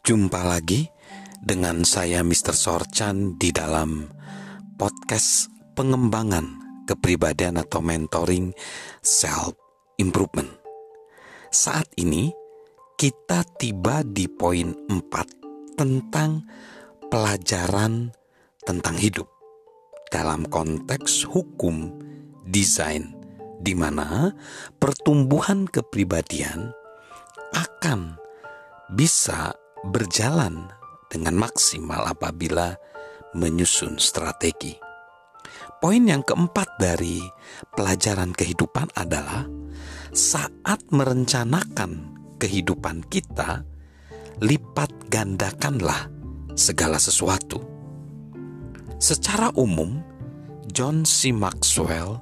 Jumpa lagi dengan saya Mr. Sorchan di dalam podcast pengembangan kepribadian atau mentoring self improvement. Saat ini kita tiba di poin 4 tentang pelajaran tentang hidup dalam konteks hukum desain di mana pertumbuhan kepribadian akan bisa berjalan dengan maksimal apabila menyusun strategi. Poin yang keempat dari pelajaran kehidupan adalah saat merencanakan kehidupan kita, lipat gandakanlah segala sesuatu. Secara umum, John C. Maxwell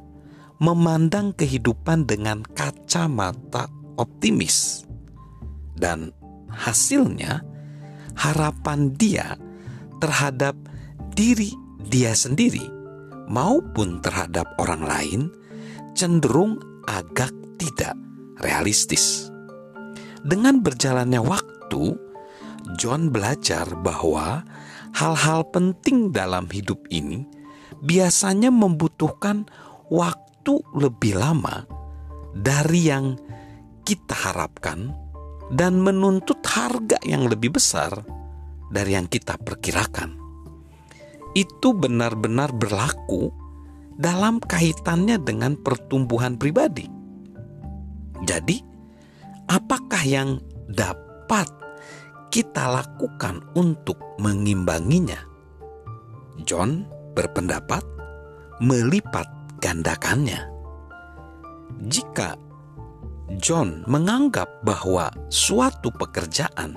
memandang kehidupan dengan kacamata optimis, dan hasilnya harapan dia terhadap diri dia sendiri maupun terhadap orang lain cenderung agak tidak realistis. Dengan berjalannya waktu, John belajar bahwa hal-hal penting dalam hidup ini biasanya membutuhkan waktu lebih lama dari yang kita harapkan dan menuntut harga yang lebih besar dari yang kita perkirakan. Itu benar-benar berlaku dalam kaitannya dengan pertumbuhan pribadi. Jadi, apakah yang dapat kita lakukan untuk mengimbanginya? John berpendapat melipat gandakannya. Jika John menganggap bahwa suatu pekerjaan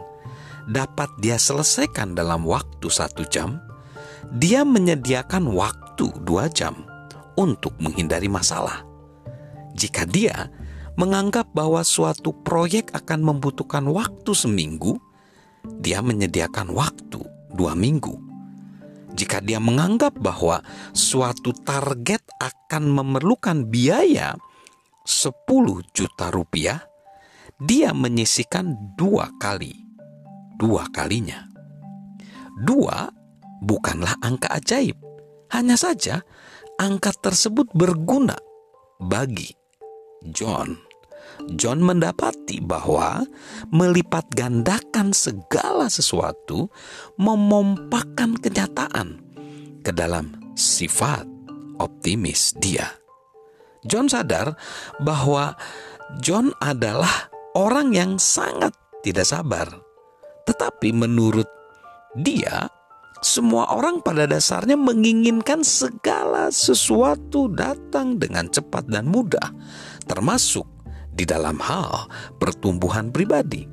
dapat dia selesaikan dalam waktu satu jam, dia menyediakan waktu dua jam untuk menghindari masalah. Jika dia menganggap bahwa suatu proyek akan membutuhkan waktu seminggu, dia menyediakan waktu dua minggu. Jika dia menganggap bahwa suatu target akan memerlukan biaya 10 juta rupiah, dia menyisikan dua kali. Dua kalinya. Dua bukanlah angka ajaib. Hanya saja angka tersebut berguna bagi John. John mendapati bahwa melipat gandakan segala sesuatu memompakan kenyataan ke dalam sifat optimis dia. John sadar bahwa John adalah orang yang sangat tidak sabar. Tetapi menurut dia, semua orang pada dasarnya menginginkan segala sesuatu datang dengan cepat dan mudah, termasuk di dalam hal pertumbuhan pribadi.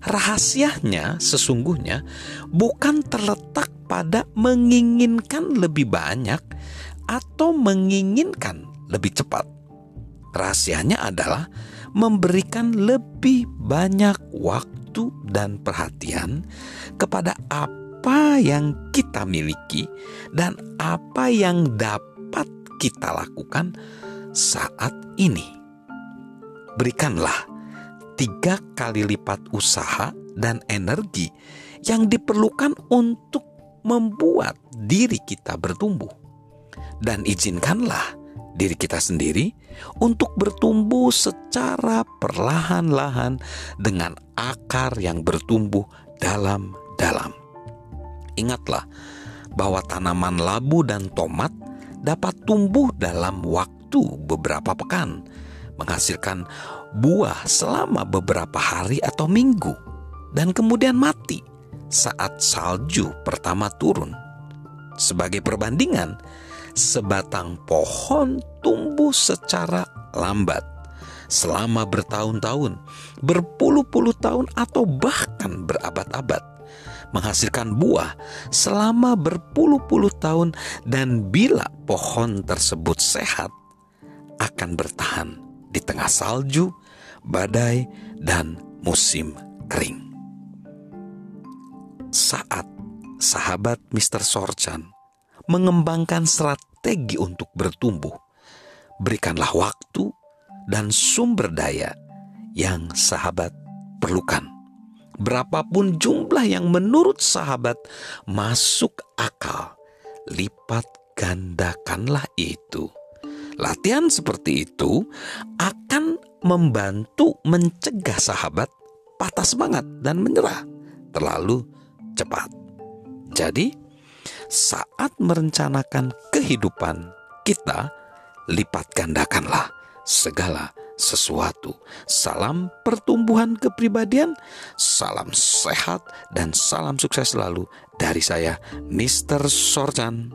Rahasianya sesungguhnya bukan terletak pada menginginkan lebih banyak atau menginginkan lebih cepat. Rahasianya adalah memberikan lebih banyak waktu dan perhatian kepada apa yang kita miliki dan apa yang dapat kita lakukan saat ini. Berikanlah tiga kali lipat usaha dan energi yang diperlukan untuk membuat diri kita bertumbuh, dan izinkanlah diri kita sendiri untuk bertumbuh secara perlahan-lahan dengan akar yang bertumbuh dalam-dalam. Ingatlah bahwa tanaman labu dan tomat dapat tumbuh dalam waktu beberapa pekan, menghasilkan buah selama beberapa hari atau minggu, dan kemudian mati saat salju pertama turun. Sebagai perbandingan, sebatang pohon tumbuh secara lambat selama bertahun-tahun, berpuluh-puluh tahun, atau bahkan berabad-abad, menghasilkan buah selama berpuluh-puluh tahun, dan bila pohon tersebut sehat, akan bertahan di tengah salju, badai, dan musim kering. Saat sahabat Mr. Sorchan mengembangkan strategi untuk bertumbuh. Berikanlah waktu dan sumber daya yang sahabat perlukan. berapapun jumlah yang menurut sahabat masuk akal, lipat gandakanlah itu. Latihan seperti itu akan membantu mencegah sahabat patah semangat dan menyerah terlalu cepat. Jadi, saat merencanakan kehidupan kita, lipat gandakanlah segala sesuatu. Salam pertumbuhan kepribadian, salam sehat, dan salam sukses selalu dari saya, Mr. Sorjan.